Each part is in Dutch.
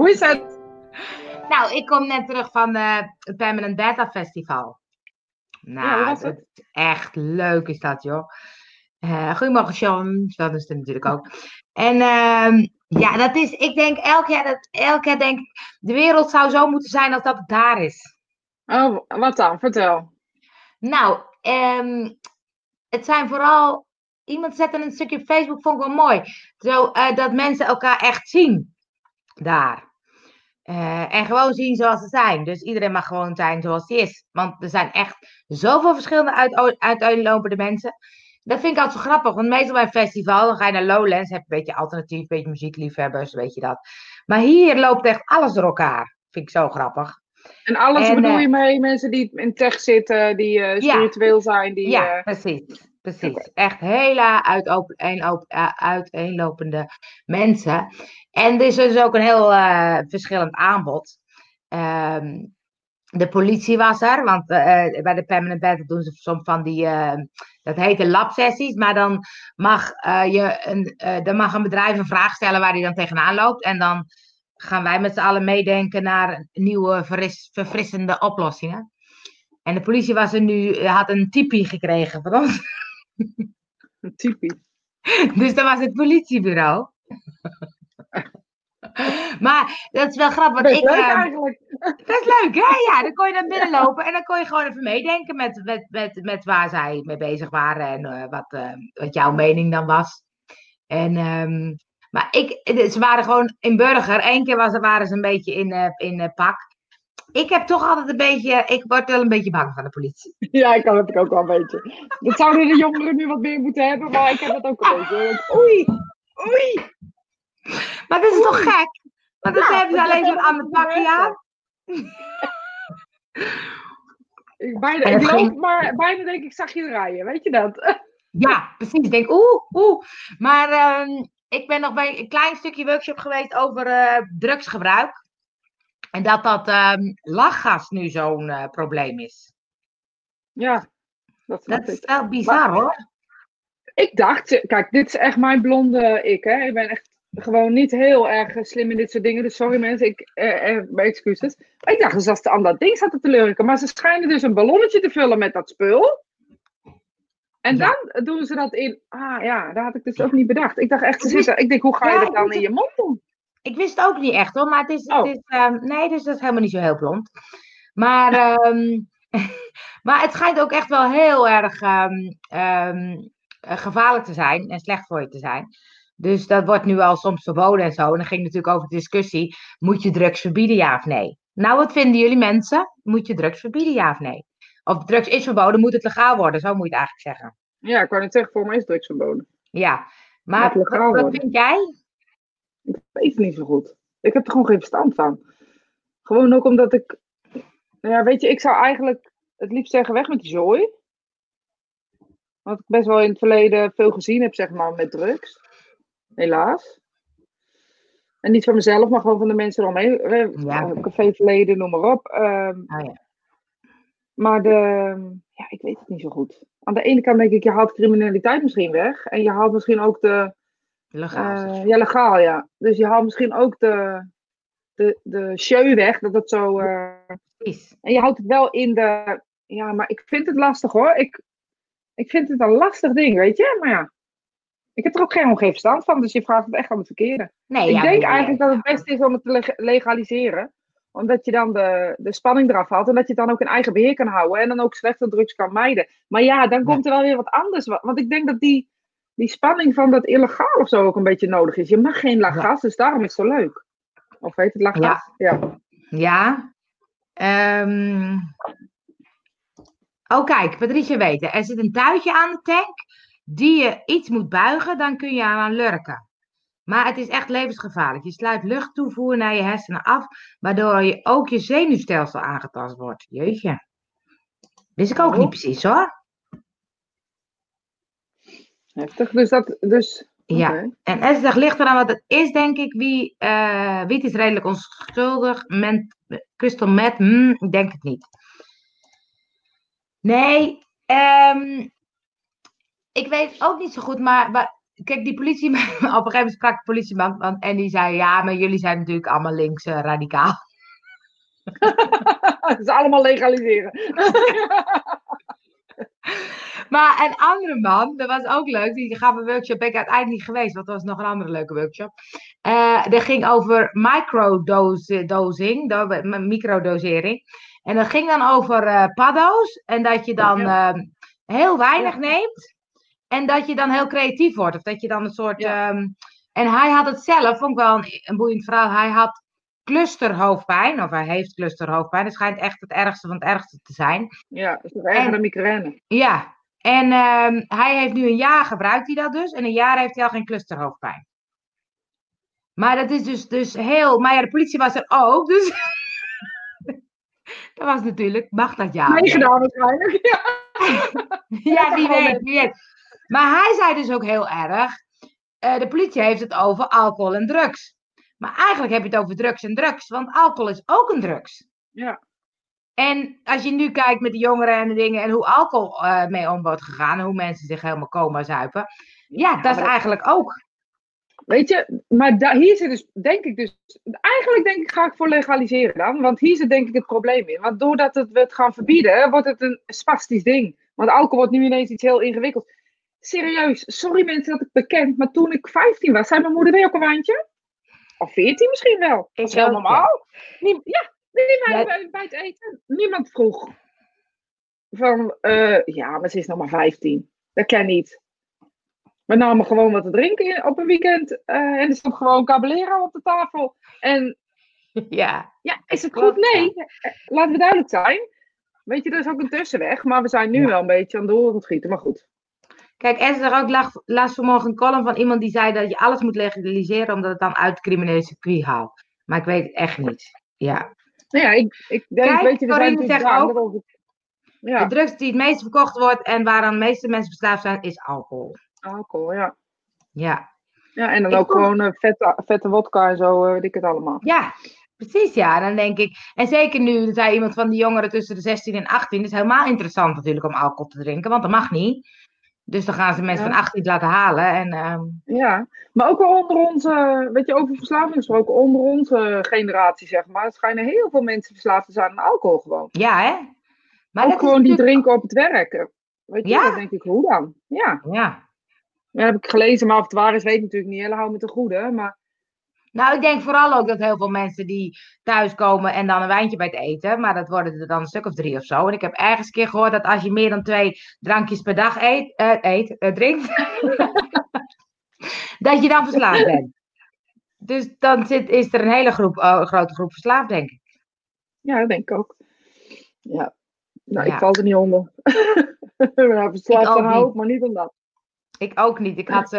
Hoe is het? Nou, ik kom net terug van eh, het Permanent Beta Festival. Nou, Ja, het? het? echt leuk is dat, joh. Eh goedemorgen, Sean. Dat is het natuurlijk ook. En ehm, ja, dat is, ik denk elk jaar, dat, elk jaar denk ik, de wereld zou zo moeten zijn als dat het daar is. Oh, wat dan? Vertel. Nou, ehm, het zijn vooral. Iemand zette een stukje op Facebook, vond ik wel mooi. Zo, eh, dat mensen elkaar echt zien daar. Eh, en gewoon zien zoals ze zijn. Dus iedereen mag gewoon zijn zoals hij is. Want er zijn echt zoveel verschillende uit, uiteenlopende mensen. Dat vind ik altijd zo grappig. Want meestal bij een festival, dan ga je naar Lowlands, heb je een beetje alternatief, een beetje muziekliefhebbers, weet je dat. Maar hier loopt echt alles door elkaar. Vind ik zo grappig. En alles En, bedoel eh, je mee mensen die in tech zitten, die eh, Ja. spiritueel zijn, die... Ja, precies. Precies. Echt hele eh, uiteenlopende mensen. En er is dus ook een heel eh, verschillend aanbod. Ehm, de politie was er, want eh, bij de Permanent Battle doen ze soms van die, eh, dat heet de labsessies, maar dan mag, je een, dan mag een bedrijf een vraag stellen waar hij dan tegenaan loopt. En dan gaan wij met z'n allen meedenken naar nieuwe verfrissende oplossingen. En de politie was er nu, had een tipi gekregen van ons. typisch. Dus dat was het politiebureau. maar dat is wel grappig. Want Best ik, leuk ehm, eigenlijk. dat is leuk, hè? Ja, dan kon je naar binnen lopen en dan kon je gewoon even meedenken met, met, met, met waar zij mee bezig waren en eh, wat, eh, wat jouw mening dan was. En, ehm, maar ik, ze waren gewoon in burger. Eén keer was, waren ze een beetje in, eh, in pak. Ik heb toch altijd een beetje, ik word wel een beetje bang van de politie. Ja, ik kan het ook wel een beetje. Dat zouden de jongeren nu wat meer moeten hebben, maar ik heb het ook een beetje. Oei, oei. Maar dat is toch gek? Want dan hebben ze alleen zo'n bewerkt. aan. Ik, bijna, ik loop, ging- maar bijna denk ik, zag je rijden, weet je dat? Ja, precies. Ik denk, oeh, oeh. Maar ehm, ik ben nog bij een klein stukje workshop geweest over eh, drugsgebruik. En dat dat ehm, lachgas nu zo'n eh, probleem is. Ja, dat is wel bizar hoor. Ik dacht, kijk, dit is echt mijn blonde ik, hè. Ik ben echt gewoon niet heel erg eh, slim in dit soort dingen. Dus sorry mensen, ik, eh, eh, mijn excuses. Maar ik dacht dus dat ze aan dat ding zaten te lurken. Maar ze schijnen dus een ballonnetje te vullen met dat spul. En Ja. dan doen ze dat in... Ah ja, dat had ik dus ook niet bedacht. Ik dacht echt, ze zitten... Ik denk, hoe ga je Ja, dat dan in je mond doen? Ik wist het ook niet echt hoor, maar het is, Oh. het is ehm, nee, dus dat is helemaal niet zo heel blond. Maar, ehm, maar het schijnt ook echt wel heel erg ehm, ehm, eh, gevaarlijk te zijn en slecht voor je te zijn. Dus dat wordt nu al soms verboden en zo. En dan ging natuurlijk over de discussie, moet je drugs verbieden, ja of nee? Nou, wat vinden jullie mensen? Moet je drugs verbieden, ja of nee? Of drugs is verboden, moet het legaal worden? Zo moet je het eigenlijk zeggen. Ja, ik wou net zeggen, voor mij is drugs verboden. Ja, maar wat, vind jij? Ik weet het niet zo goed. Ik heb er gewoon geen verstand van. Gewoon ook omdat ik. Nou ja, weet je, ik zou eigenlijk het liefst zeggen weg met die zooi. Want ik best wel in het verleden veel gezien heb, zeg maar, met drugs. Helaas. En niet van mezelf, maar gewoon van de mensen eromheen. Eh, Ja. Caféverleden, noem maar op. Ehm, ja. maar de, ja, ik weet het niet zo goed. Aan de ene kant denk ik, je haalt criminaliteit misschien weg. En je haalt misschien ook de, Legaal. eh, ja, legaal, ja. Dus je haalt misschien ook de, de, de show weg, dat het zo... eh, Precies. en je houdt het wel in de... Ja, maar ik vind het lastig hoor. Ik, ik vind het een lastig ding, weet je. Maar ja, ik heb er ook geen, verstand van. Dus je vraagt het echt aan de verkeerde. Nee, ik ja, denk eigenlijk dat het beste is om het te leg- legaliseren. Omdat je dan de, de spanning eraf haalt. En dat je het dan ook in eigen beheer kan houden. En dan ook slechte drugs kan mijden. Maar ja, dan komt er wel weer wat anders. wa- Want ik denk dat die, die spanning van dat illegaal of zo ook een beetje nodig is. Je mag geen lachgas, dus daarom is het zo leuk. Of heet het lachgas? Ja. Ja. Ehm. Oh, kijk, Patricia weet het. Er zit een tuitje aan de tank. Die je iets moet buigen, dan kun je aan lurken. Maar het is echt levensgevaarlijk. Je sluit luchttoevoer naar je hersenen af, waardoor je ook je zenuwstelsel aangetast wordt. Jeetje. Wist ik ook Oh. niet precies hoor. Heftig. Dus dat. Dus, Ja. oké. En het ligt eraan wat het is, denk ik, wie, wiet is redelijk onschuldig. Men, crystal meth, hmm, ik denk het niet. Nee, ehm, ik weet ook niet zo goed, maar, maar kijk, die politieman, op een gegeven moment sprak de politieman want- en die zei, ja, maar jullie zijn natuurlijk allemaal links eh, radicaal. Het is allemaal legaliseren. Maar een andere man, dat was ook leuk, die gaf een workshop, ben ik uiteindelijk niet geweest, want dat was nog een andere leuke workshop. Eh dat ging over microdosing, microdosering. En dat ging dan over eh paddo's en dat je dan ehm, heel weinig neemt en dat je dan heel creatief wordt. Of dat je dan een soort... Ehm, en hij had het zelf, vond ik wel een, een boeiend verhaal, hij had clusterhoofdpijn, of hij heeft clusterhoofdpijn. Het schijnt echt het ergste van het ergste te zijn. Ja, dat is toch erger En- dan migraine. Ja, en ehm, hij heeft nu een jaar gebruikt hij dat dus. En een jaar heeft hij al geen clusterhoofdpijn. Maar dat is dus, dus heel... Maar ja, de politie was er ook, dus... dat was natuurlijk... Mag dat ja? Meegedaan waarschijnlijk. Ja. Ja, wie gewoon weet, wie weet. Maar hij zei dus ook heel erg... eh, de politie heeft het over alcohol en drugs. Maar eigenlijk heb je het over drugs en drugs. Want alcohol is ook een drugs. Ja. En als je nu kijkt met de jongeren en de dingen en hoe alcohol eh, mee om wordt gegaan en hoe mensen zich helemaal coma zuipen. Ja, dat is eigenlijk ook. Weet je, maar da- hier zit dus, denk ik dus, eigenlijk denk ik ga ik voor legaliseren dan, want hier zit denk ik het probleem in. Want doordat het, we het gaan verbieden, wordt het een spastisch ding. Want alcohol wordt nu ineens iets heel ingewikkeld. Serieus, sorry mensen dat ik bekend, maar toen ik 15 was, zei mijn moeder, wil je ook een wijntje? Of 14 misschien wel. Dat is heel normaal. Ja, nee, maar bij, bij het eten, niemand vroeg van, eh, ja, maar ze is nog maar 15. Dat kan niet. We namen gewoon wat te drinken in- op een weekend. eh, en er stond gewoon caballero op de tafel. En Ja, ja, is het goed? Nee. Eh, Laten we duidelijk zijn. Weet je, er is ook een tussenweg. Maar we zijn nu Ja. wel een beetje aan door aan het schieten. Maar goed. kijk, en ze er ook lag, las vanmorgen een column van iemand die zei dat je alles moet legaliseren omdat het dan uit het criminele circuit haalt. Maar ik weet het echt niet. Ja. Nou ja, ik, ik denk, Kijk, weet je, we zijn zegt ook- over- Ja, De drugs die het meest verkocht wordt en waaraan de meeste mensen verslaafd zijn, is alcohol. alcohol, ja. Ja, Ja, en dan Ik ook vond- gewoon eh, vette, vette wodka en zo, eh, weet ik het allemaal. ja precies ja. Dan denk ik, en zeker nu, zei iemand van die jongeren tussen de 16 en 18, het is helemaal interessant natuurlijk om alcohol te drinken, want dat mag niet. Dus dan gaan ze mensen Ja. van 18 laten halen. En ehm, Ja, maar ook wel onder onze, weet je, over verslaving gesproken, onder onze generatie, zeg maar. Er schijnen heel veel mensen verslaafd te zijn aan alcohol gewoon. ja, hè? Maar ook dat gewoon die drinken op het werk. Weet je, Ja. dan denk ik, hoe dan? Ja. Ja. Ja, dat heb ik gelezen, maar of het waar is, weet ik natuurlijk niet. Hele hou met de goede. Maar Nou, ik denk vooral ook dat heel veel mensen die thuiskomen en dan een wijntje bij het eten, maar dat worden er dan een stuk of drie of zo. En ik heb ergens een keer gehoord dat als je meer dan twee drankjes per dag eet, eh, eet eh, drinkt, dat je dan verslaafd bent. Dus dan zit, is er een hele groep, een grote groep verslaafd, denk ik. ja, dat denk ik ook. Ja. Nou, Ja. ik val er niet onder. nou, verslaafd aan ik, maar niet omdat. Ik ook niet. Ik had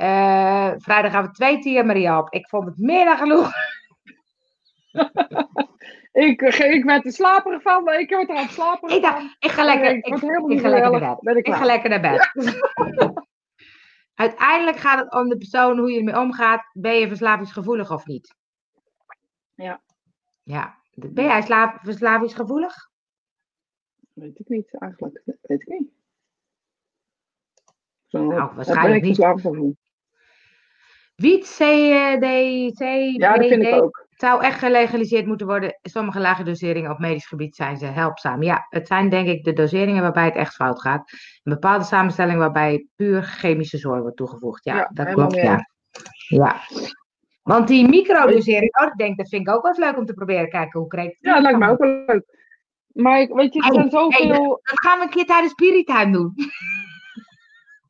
ehm eh vrijdagavond twee Tia op. Ik vond het meer dan genoeg. Ik, eh, ik werd er slaperig van, maar ik word er aan het slapen. Ik ik ga lekker, Ik ik, ik, ga lekker naar bed. Ik Ik ga lekker naar bed. Uiteindelijk gaat het om de persoon, hoe je ermee omgaat. Ben je verslavingsgevoelig of niet? Ja. Ja. Ben jij slaap, verslavingsgevoelig? Weet ik niet, eigenlijk. Weet ik niet. Zo, Nou, waarschijnlijk ben ik niet. Wiet, CBD, Ja, dat vind ik ook. zou echt gelegaliseerd moeten worden. Sommige lage doseringen op medisch gebied zijn ze helpzaam. Ja, het zijn denk ik de doseringen waarbij het echt fout gaat. Een bepaalde samenstelling waarbij puur chemische zorg wordt toegevoegd. Ja, Ja, dat klopt. Ja. ja. Want die microdosering, oh, ik denk, dat vind ik ook wel eens leuk om te proberen. Kijken hoe kreeg Ja, dat lijkt me ook wel leuk. Maar weet je, er zijn zoveel... Dat gaan we een keer tijdens Spiritime doen.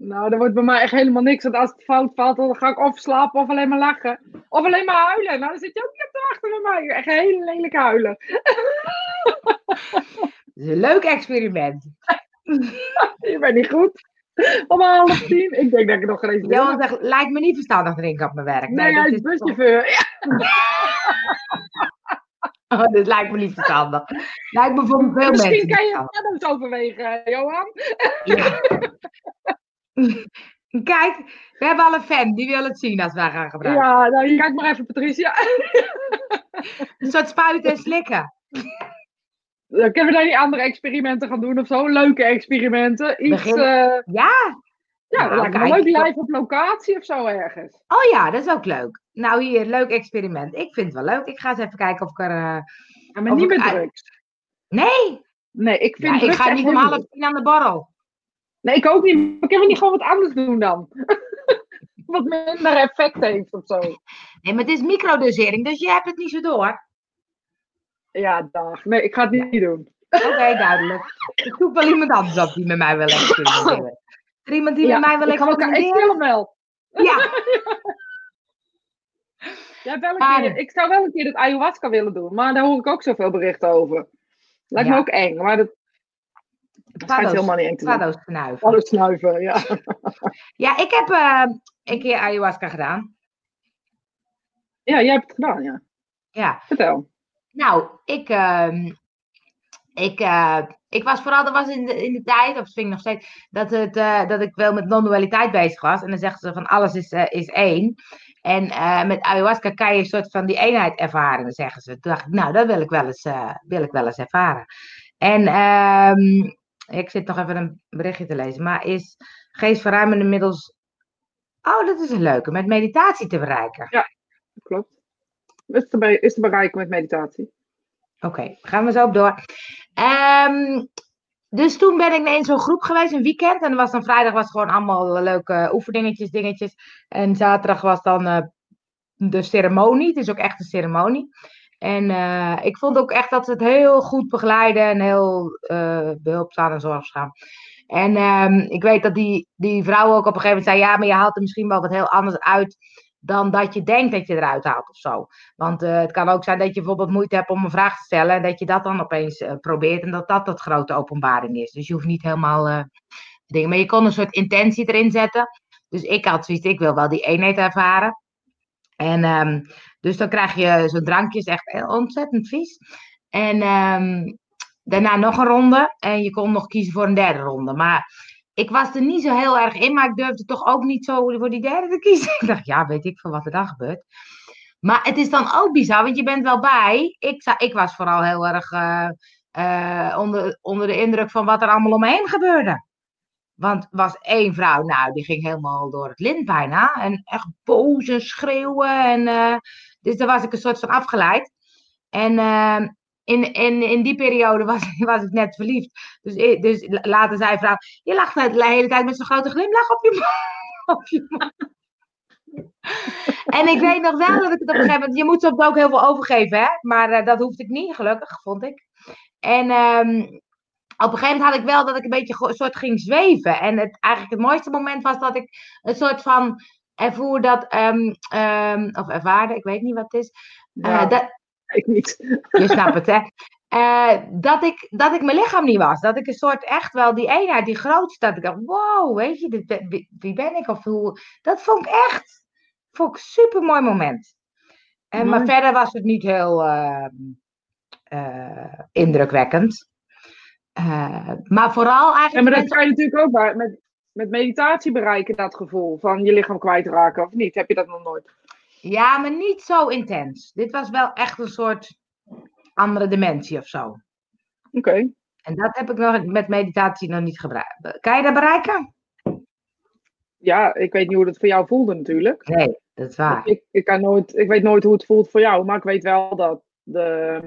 Nou, er wordt bij mij echt helemaal niks. Want als het fout valt, dan ga ik of slapen of alleen maar lachen. Of alleen maar huilen. Nou, dan zit je ook niet op te wachten met mij. Echt hele lelijk huilen. Dat is een leuk experiment. Je bent niet goed. Om half tien. Ik denk dat ik nog geen eens. Johan zegt, lijkt me niet verstandig drinken op mijn werk. Nee, dat hij is buschauffeur. Ja, Oh, dit lijkt me niet verstandig. Lijkt me voor veel mensen misschien kan je paddo's overwegen, Johan. Ja. Kijk, we hebben al een fan, die wil het zien als wij gaan gebruiken. Ja, nou, kijk maar even, Patricia. Een soort spuiten en slikken. Dan kunnen we daar niet andere experimenten gaan doen of zo? Leuke experimenten. Iets, Begin- eh, Ja, Ja, Nou, lijkt me leuk live op locatie of zo ergens. Oh ja, dat is ook leuk. Nou hier, leuk experiment. Ik vind het wel leuk. Ik ga eens even kijken of ik er... eh, Ja, maar niet met drugs. Nee, Nee, ik vind ja, ik ga niet om half tien aan de borrel. Nee, ik ook niet. Maar Kunnen we niet gewoon wat anders doen dan? wat minder effect heeft of zo. Nee, maar het is microdosering, dus je hebt het niet zo door. Ja, dag. Nee, ik ga het niet doen. Oké, duidelijk. Ik zoek wel iemand anders op die met mij wil experimenteren. Er iemand die ja, met mij wil elkaar, ik experimenteren? wil wel. Ja, Ja, wel een Maar- keer, ik zou wel een keer het ayahuasca willen doen, maar daar hoor ik ook zoveel berichten over. Lijkt me ook eng, maar dat, dat schijnt paddo's, helemaal niet eng te zijn. paddo's knuiven. Paddo's snuiven, ja. Ja, ik heb eh, een keer ayahuasca gedaan. Ja, jij hebt het gedaan, ja. Ja, Vertel. nou, ik, ehm, ik, eh, ik was vooral, dat was in de, in de tijd, of vind ik nog steeds, dat, het, eh, dat ik wel met non-dualiteit bezig was. En dan zeggen ze van alles is, is één. En met ayahuasca kan je een soort van die eenheid ervaren, dan zeggen ze. Toen dacht ik, nou, dat wil ik wel eens, wil ik wel eens ervaren. En ehm, ik zit nog even een berichtje te lezen, maar is geestverruimende middels... Oh, dat is een leuke, met meditatie te bereiken. Klopt. Is te, be- is te bereiken met meditatie. Oké, gaan we zo op door. Ehm, dus toen ben ik in zo'n groep geweest, een weekend. En was dan vrijdag was gewoon allemaal leuke oefeningetjes, dingetjes. En zaterdag was dan eh, de ceremonie. Het is ook echt een ceremonie. En eh, ik vond ook echt dat ze het heel goed begeleiden en heel eh behulpzaam en zorgzaam. En ehm, ik weet dat die, die vrouw ook op een gegeven moment zei: Ja, maar je haalt er misschien wel wat heel anders uit dan dat je denkt dat je eruit haalt of zo. Want eh, het kan ook zijn dat je bijvoorbeeld moeite hebt om een vraag te stellen en dat je dat dan opeens probeert en dat dat tot grote openbaring is. Dus je hoeft niet helemaal dingen, maar je kon een soort intentie erin zetten. Dus ik had zoiets, ik wil wel die eenheid ervaren. En ehm, dus dan krijg je zo'n drankje, is echt ontzettend vies. En ehm, daarna nog een ronde en je kon nog kiezen voor een derde ronde. Maar ik was er niet zo heel erg in, maar ik durfde toch ook niet zo voor die derde te kiezen. Ik dacht, ja, weet ik veel wat er dan gebeurt. Maar het is dan ook bizar, want je bent wel bij. Ik, ik was vooral heel erg eh, eh, onder, onder de indruk van wat er allemaal om me heen gebeurde. Want was één vrouw, nou, die ging helemaal door het lint bijna. En echt boos en schreeuwen. En, eh, dus daar was ik een soort van afgeleid. En eh, in, in, in die periode was, was ik net verliefd. Dus, i- dus later zei vrouw, je lacht de hele tijd met zo'n grote glimlach op je mond. Op je. En ik weet nog wel dat ik het op een gegeven moment... Je moet soms ook heel veel overgeven, hè? Maar eh, dat hoefde ik niet, gelukkig, vond ik. En ehm, op een gegeven moment had ik wel dat ik een beetje een soort ging zweven. En het, eigenlijk het mooiste moment was dat ik een soort van ervoer dat... ehm, ehm, of ervaarde, ik weet niet wat het is. Eh, Ja, dat, ik niet. je snapt het, hè? Eh, dat, ik, dat ik mijn lichaam niet was. Dat ik een soort echt wel die eenheid, die grootste, dat ik dacht, wow, weet je, dit wie, wie ben ik? Of hoe, dat vond ik echt, vond ik een super mooi moment. En, maar verder was het niet heel eh, eh, indrukwekkend. Maar vooral eigenlijk. Ja, maar dat kan je natuurlijk ook bij, met, met meditatie bereiken, dat gevoel van je lichaam kwijtraken of niet. Heb je dat nog nooit? ja, maar niet zo intens. Dit was wel echt een soort andere dimensie of zo. Oké. En dat heb ik nog met meditatie nog niet gebruikt. Kan je dat bereiken? Ja, ik weet niet hoe dat voor jou voelde natuurlijk. Nee, dat is waar. Ik, ik, kan nooit, ik weet nooit hoe het voelt voor jou, maar ik weet wel dat de,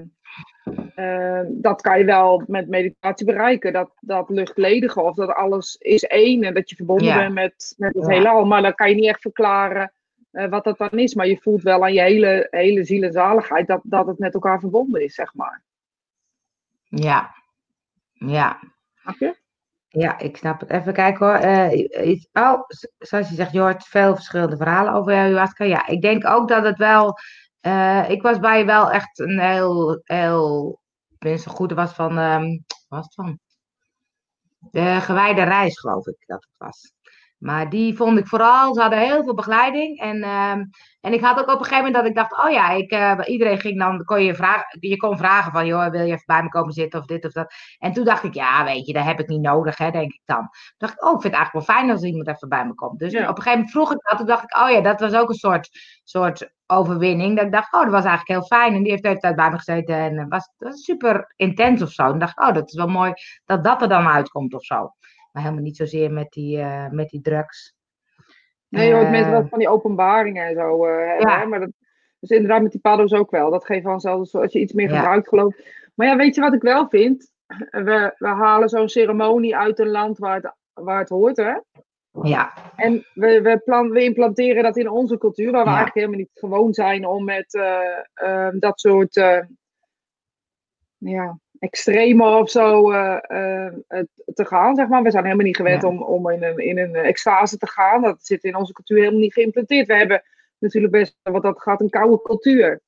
eh, dat kan je wel met meditatie bereiken. Dat, dat luchtledige of dat alles is één en dat je verbonden Ja. bent met, met het Ja. heelal. Maar dan kan je niet echt verklaren eh, wat dat dan is. Maar je voelt wel aan je hele, hele ziel en zaligheid dat, dat het met elkaar verbonden is, zeg maar. Ja. Ja. Snap je? Ja, ik snap het. Even kijken hoor. Eh, oh, zoals je zegt, je hoort veel verschillende verhalen over ayahuasca. Ja, ik denk ook dat het wel... eh, ik was bij wel echt een heel, heel... Tenminste, goed, was van... wat was het van? De gewijde reis, geloof ik dat het was. Maar die vond ik vooral, ze hadden heel veel begeleiding. En, ehm, en ik had ook op een gegeven moment dat ik dacht, oh ja, ik, eh, iedereen ging dan, kon je, vragen, je kon vragen van, joh, wil je even bij me komen zitten of dit of dat. En toen dacht ik, ja, weet je, dat heb ik niet nodig, hè, denk ik dan. Toen dacht ik, oh, ik vind het eigenlijk wel fijn als iemand even bij me komt. Dus Ja. op een gegeven moment vroeg ik dat, toen dacht ik, oh ja, dat was ook een soort, soort overwinning. Dat ik dacht, oh, dat was eigenlijk heel fijn. En die heeft de hele tijd bij me gezeten en het was, was super intens of zo. En dacht ik, oh, dat is wel mooi dat dat er dan uitkomt of zo. Maar helemaal niet zozeer met die, eh, met die drugs. Nee, je hoort mensen Eh, wat van die openbaringen en zo eh, hebben. Ja. hè, Maar dat is inderdaad met die paddo's ook wel. Dat geeft vanzelf als je iets meer Ja. gebruikt, geloof. Maar ja, weet je wat ik wel vind? We, we halen zo'n ceremonie uit een land waar het, waar het hoort, hè? ja, En we, we, plan, we implanteren dat in onze cultuur, waar we Ja. eigenlijk helemaal niet gewoon zijn om met eh, eh, dat soort eh, ja, extreme of zo eh, eh, het- te gaan, zeg maar. We zijn helemaal niet gewend Ja. om, om in, een, in een extase te gaan. Dat zit in onze cultuur helemaal niet geïmplanteerd. We hebben natuurlijk best, wat dat gaat, een koude cultuur.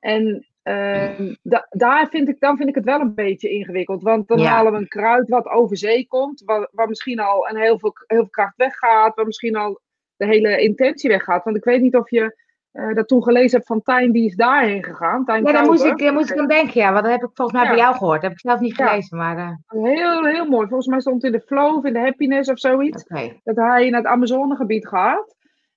En ehm, da- daar vind ik, dan vind ik het wel een beetje ingewikkeld. Want dan Ja. halen we een kruid wat over zee komt, waar, waar misschien al een heel veel, heel veel kracht weggaat, waar misschien al de hele intentie weggaat. Want ik weet niet of je eh, dat toen gelezen hebt van Tijn, die is daarheen gegaan. Tijn ja daar, moest Kouwer. ik, daar moest ik aan denken, ja. Want dat heb ik volgens mij Ja. bij jou gehoord. Dat heb ik zelf niet Ja. gelezen, maar... eh, Heel, heel mooi. Volgens mij stond het in de flow of in de happiness of zoiets. Dat hij naar het Amazonegebied gaat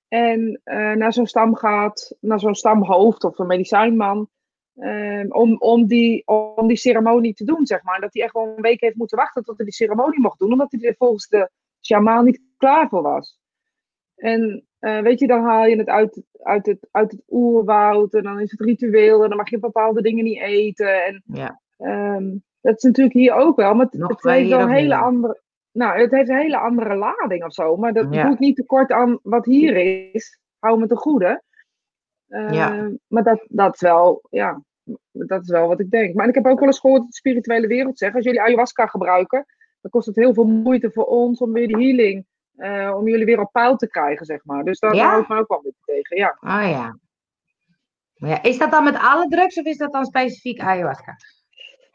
en eh, naar zo'n stam gaat, naar zo'n stamhoofd of een medicijnman, eh, om, om, die, om die ceremonie te doen, zeg maar. Dat hij echt wel een week heeft moeten wachten tot hij die ceremonie mocht doen, omdat hij er volgens de shamaan niet klaar voor was. En eh, weet je, dan haal je het uit, uit, het uit het oerwoud en dan is het ritueel en dan mag je bepaalde dingen niet eten. En ja. Ehm, dat is natuurlijk hier ook wel, maar het, heeft wel een hele andere. Nou, het heeft een hele andere lading of zo. Maar dat Ja. doet niet tekort aan wat hier is. Hou me te goede. Ehm, Ja. Maar dat, dat is wel, ja, dat is wel wat ik denk. Maar ik heb ook wel eens gehoord dat de spirituele wereld zegt, als jullie ayahuasca gebruiken, dan kost het heel veel moeite voor ons om weer die healing, eh, om jullie weer op peil te krijgen, zeg maar. Dus daar Ja? hou ik me ook wel een beetje tegen, ja. Oh ja. Maar ja. Is dat dan met alle drugs of is dat dan specifiek ayahuasca?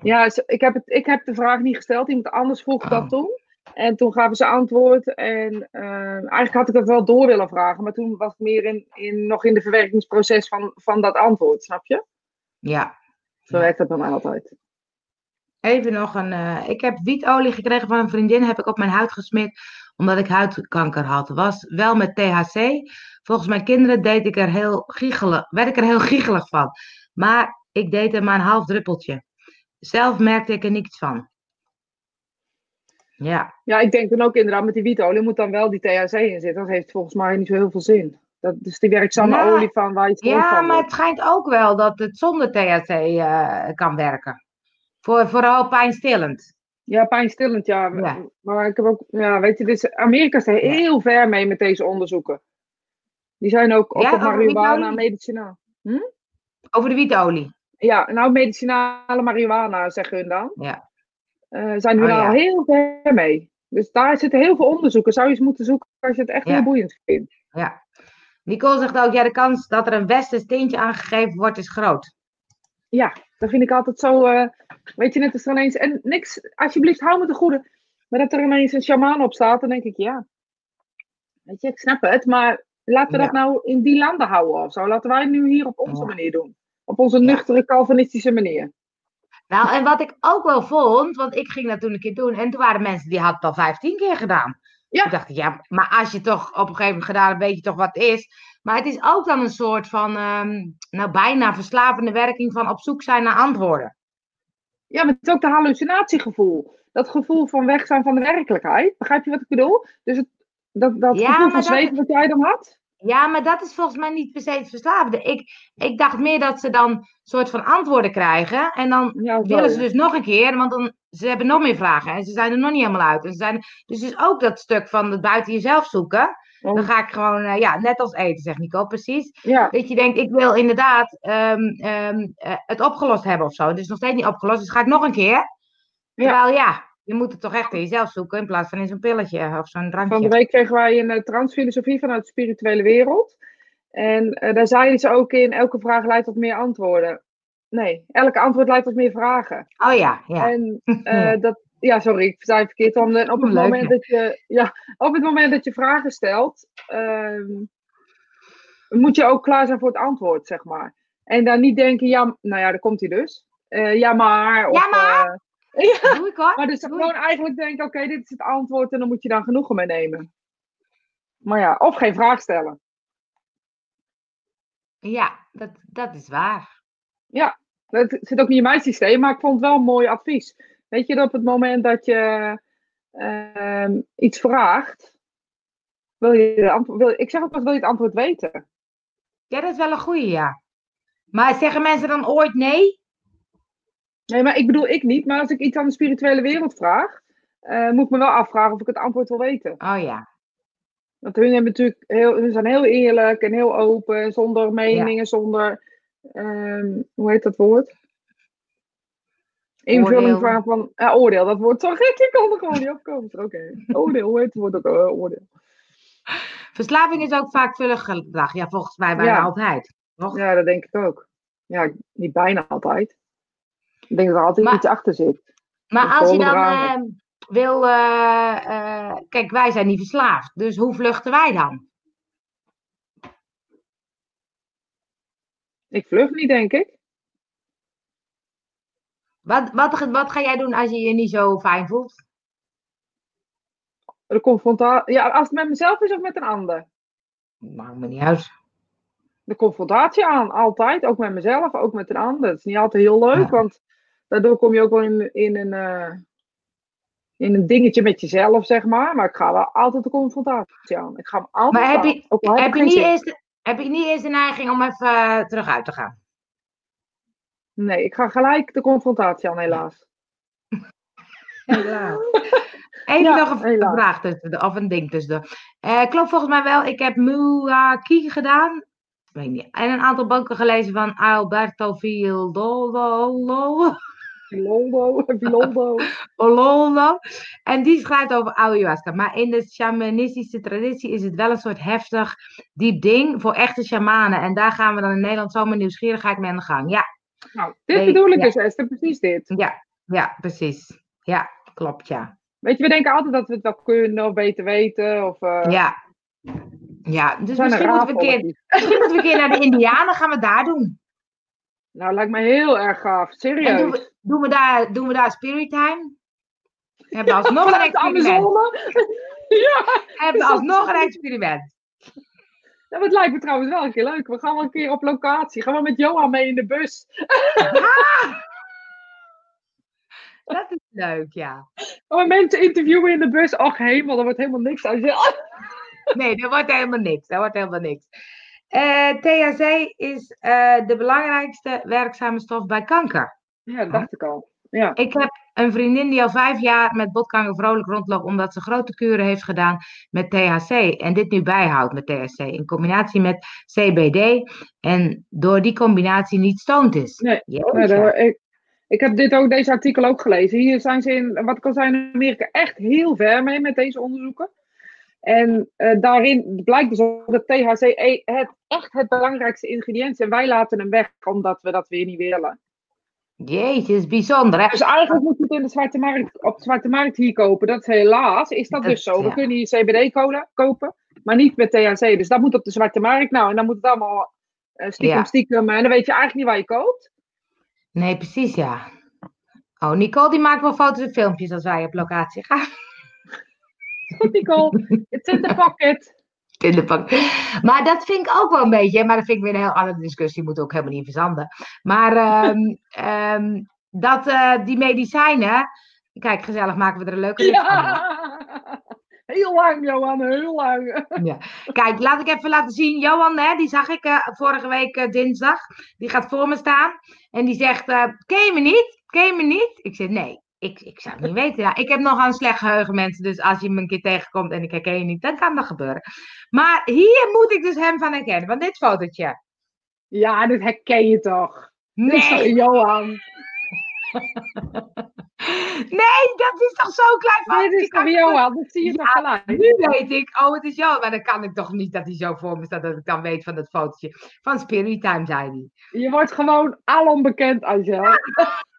Ja, ik heb, het, ik heb de vraag niet gesteld. Iemand anders vroeg Oh. dat toen. En toen gaven ze antwoord. En eh, eigenlijk had ik dat wel door willen vragen. Maar toen was ik meer in, in, nog in de verwerkingsproces van, van dat antwoord. Snap je? Ja. Zo werkt dat dan altijd. Even nog een. eh, ik heb wietolie gekregen van een vriendin, heb ik op mijn huid gesmeerd omdat ik huidkanker had. Was wel met THC. Volgens mijn kinderen deed ik er heel werd ik er heel giechelig van. Maar ik deed er maar een half druppeltje. Zelf merkte ik er niets van. Ja, Ja, ik denk dan ook inderdaad met die wietolie moet dan wel die THC in zitten. Dat heeft volgens mij niet zo heel veel zin. Dat is die werkzame Nou, olie van waar je het ja maar het schijnt ook wel dat het zonder THC eh, kan werken. Voor, vooral pijnstillend. Ja, pijnstillend, ja. Ja. Maar ik heb ook, ja, weet je, dus Amerika is er heel ver mee met deze onderzoeken. Die zijn ook, Ja, op marihuana medicinaal. Over de wietolie. Ja, nou, medicinale marihuana zeggen hun dan. Ja. Eh zijn hun Oh, al heel ver mee. Dus daar zitten heel veel onderzoeken. Zou je eens moeten zoeken als je het echt heel boeiend vindt. Ja. Nicole zegt ook, ja, de kans dat er een westers tintje aangegeven wordt is groot. Ja, dat vind ik altijd zo. eh, weet je, net als er ineens. En niks, alsjeblieft, hou me te goede. Maar dat er ineens een shamaan op staat, dan denk ik ja. Weet je, ik snap het, maar laten we Ja. dat nou in die landen houden of zo. Laten wij het nu hier op onze Ja. manier doen. Op onze nuchtere, Calvinistische manier. Nou, en wat ik ook wel vond, want ik ging dat toen een keer doen en toen waren mensen die hadden het al 15 keer gedaan. Ja. Toen dacht ik, ja, maar als je toch op een gegeven moment gedaan hebt, weet je toch wat het is. Maar het is ook dan een soort van, ehm, nou bijna verslavende werking van op zoek zijn naar antwoorden. Ja, maar het is ook de hallucinatiegevoel. Dat gevoel van weg zijn van de werkelijkheid. Begrijp je wat ik bedoel? Dus het, dat, dat Ja, gevoel van dat- zweven wat jij dan had. Ja, maar dat is volgens mij niet per se het verslavende. Ik, ik dacht meer dat ze dan een soort van antwoorden krijgen. En dan Ja, willen ze dus nog een keer, want dan, ze hebben nog meer vragen. En ze zijn er nog niet helemaal uit. En ze zijn, dus is ook dat stuk van het buiten jezelf zoeken. Dan ga ik gewoon, eh, ja, net als eten, zegt Nico, precies. ja, Dat je denkt, ik wil inderdaad ehm, ehm, eh, het opgelost hebben of zo. Het is nog steeds niet opgelost, dus ga ik nog een keer. Terwijl ja, je moet het toch echt in jezelf zoeken in plaats van in zo'n pilletje of zo'n drankje. van de week kregen wij een eh, transfilosofie vanuit de spirituele wereld. En eh, daar zeiden ze ook in, elke vraag leidt tot meer antwoorden. Nee, elke antwoord leidt tot meer vragen. Oh ja, ja. En eh, dat, ja, sorry, ik zei het verkeerd. Eh, op het, Leuk, moment dat je, ja, op het moment dat je vragen stelt, ehm, moet je ook klaar zijn voor het antwoord, zeg maar. En dan niet denken, ja, nou ja, daar komt hij dus. Eh, ja, maar. Of, Ja, maar. Ja, Doe ik hoor. maar dus gewoon eigenlijk denken, oké, dit is het antwoord en dan moet je dan genoegen mee nemen. Maar ja, of geen vraag stellen. Ja, dat, dat is waar. Dat zit ook niet in mijn systeem, maar ik vond het wel een mooi advies. Weet je, dat op het moment dat je ehm, iets vraagt, wil je de antwoord, wil, ik zeg ook wel, wil je het antwoord weten? Ja, dat is wel een goeie, ja. Maar zeggen mensen dan ooit nee? Nee, maar ik bedoel ik niet. Maar als ik iets aan de spirituele wereld vraag, eh, moet ik me wel afvragen of ik het antwoord wil weten. Oh ja. Want hun, hebben natuurlijk heel, hun zijn heel eerlijk en heel open, zonder meningen, zonder, ehm, hoe heet dat woord? Invulling Oordeel. van, oordeel. Dat woord zo gek, ik kan er gewoon niet opkomen. Oké, oordeel, hoe heet het woord ook? Eh, oordeel. Verslaving is ook vaak vullig gedrag. Ja, volgens mij bijna Ja. altijd. Ja, dat denk ik ook. Ja, niet bijna altijd. Ik denk dat er altijd Maar- iets achter zit. Maar als je dan voldragen. eh, wil. eh, eh, kijk, wij zijn niet verslaafd. Dus hoe vluchten wij dan? Ik vlucht niet, denk ik. Wat, wat, wat ga jij doen als je je niet zo fijn voelt? De confrontatie. Ja, als het met mezelf is of met een ander. Maakt me niet uit. de confrontatie aan, altijd. Ook met mezelf, ook met een ander. Het is niet altijd heel leuk, Ja. want daardoor kom je ook wel in, in, een, eh, in een dingetje met jezelf, zeg maar. Maar ik ga wel altijd de confrontatie aan. Ik ga hem altijd Maar heb je- heb, je, niet zin. eens, heb je niet eens de neiging om even eh, terug uit te gaan? Nee, ik ga gelijk de confrontatie aan, helaas. Helaas. Even Ja, nog een helaas. vraag tussen, of een ding tussen. Eh klopt volgens mij wel. Ik heb Muaki gedaan. Weet niet. En een aantal boeken gelezen van Alberto Vildolo. Loldo, Loldo. Ololo. En die schrijft over ayahuasca. Maar in de shamanistische traditie is het wel een soort heftig, diep ding voor echte shamanen. En daar gaan we dan in Nederland zomaar nieuwsgierigheid mee aan de gang. Ja, Nou, dit Nee, bedoel ik ja. dus, Esther, precies dit. ja, ja, precies. Ja, klopt, ja. Weet je, we denken altijd dat we het wel kunnen of beter weten. Of, eh, Ja. Ja, dus misschien moeten, we keer, misschien moeten we een keer naar de Indianen, gaan we daar doen. Nou, lijkt me heel erg gaaf. En Serieus. doen we, doen we daar, doen we daar Spirit Time? Hebben we alsnog een Vanuit de experiment. Ja. Hebben we alsnog een experiment. Ja, dat lijkt me trouwens wel een keer leuk. We gaan wel een keer op locatie. Gaan we met Johan mee in de bus. Dat is leuk, ja. Gaan we mensen interviewen in de bus. Och hemel, er wordt helemaal niks. Nee, dat wordt helemaal niks. Dat wordt helemaal niks. Eh, THC is eh, de belangrijkste werkzame stof bij kanker. Ja, dat dacht ik al. Ja. Ik heb een vriendin die al vijf jaar met botkanker vrolijk rondloopt, omdat ze grote kuren heeft gedaan met THC. En dit nu bijhoudt met THC in combinatie met CBD. En door die combinatie niet stoned is. Nee. Nee, daar- ik, ik heb dit ook, deze artikel ook gelezen. Hier zijn ze in, wat ik al zei, in Amerika echt heel ver mee met deze onderzoeken. En eh, daarin blijkt dus ook dat THC e- het, echt het belangrijkste ingrediënt is. En wij laten hem weg omdat we dat weer niet willen. Jeetje, is bijzonder hè. Dus eigenlijk moet je het in de zwarte markt, op de zwarte markt hier kopen. Dat is helaas, is dat, Dat- dus zo. We kunnen hier CBD-cola kopen, maar niet met THC. Dus dat moet op de zwarte markt. Nou, en dan moet het allemaal eh, stiekem, Ja. stiekem. En dan weet je eigenlijk niet waar je koopt. Nee, precies ja. Oh, Nicole die maakt wel foto's en filmpjes als wij op locatie gaan. Goed, Nicole. It's in the pocket. in de pak. Maar dat vind ik ook wel een beetje, maar dat vind ik weer een heel andere discussie, moet ook helemaal niet verzanden. Maar ehm, ehm, dat eh, die medicijnen, kijk, gezellig maken we er een leuke rit van. Ja. Heel lang, Johan, heel lang. Ja. Kijk, laat ik even laten zien. Johan, hè, die zag ik eh, vorige week eh, dinsdag. Die gaat voor me staan. En die zegt, eh, ken je me niet? Ken je me niet? Ik zeg, nee. Ik, ik zou het niet weten. Ja, ik heb nog een slecht geheugen, mensen. Dus als je me een keer tegenkomt en ik herken je niet, dan kan dat gebeuren. Maar hier moet ik dus hem van herkennen. Van dit fotootje. Ja, dat herken je toch? Dit is toch Nee, Johan? nee, dat is toch zo'n klein Dit fotootje. is toch Johan? Dat zie je toch gelijk? Nu weet ik, oh, het is Johan. Maar dan kan ik toch niet dat hij zo voor me staat, dat ik dan weet van dat fotootje. Van Spirit Time, zei hij. Je wordt gewoon alom bekend, Angel.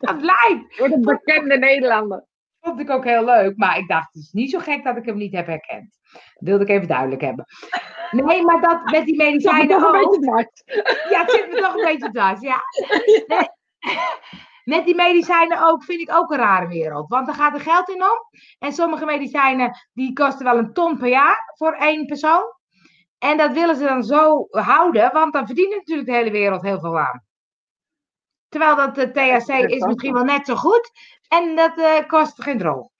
Dat blijft. Je wordt een bekende Nederlander. vond ik ook heel leuk. Maar ik dacht, het is niet zo gek dat ik hem niet heb herkend. Dat wilde ik even duidelijk hebben. Nee, maar dat met die medicijnen een ook. beetje dwars. Ja, het zit me toch een beetje dwars. Ja. Nee. Met die medicijnen ook vind ik ook een rare wereld. Want er gaat er geld in om. En sommige medicijnen die kosten wel een ton per jaar voor één persoon. En dat willen ze dan zo houden, want dan verdient natuurlijk de hele wereld heel veel aan. Terwijl dat de THC is misschien wel net zo goed en dat eh, kost geen drol.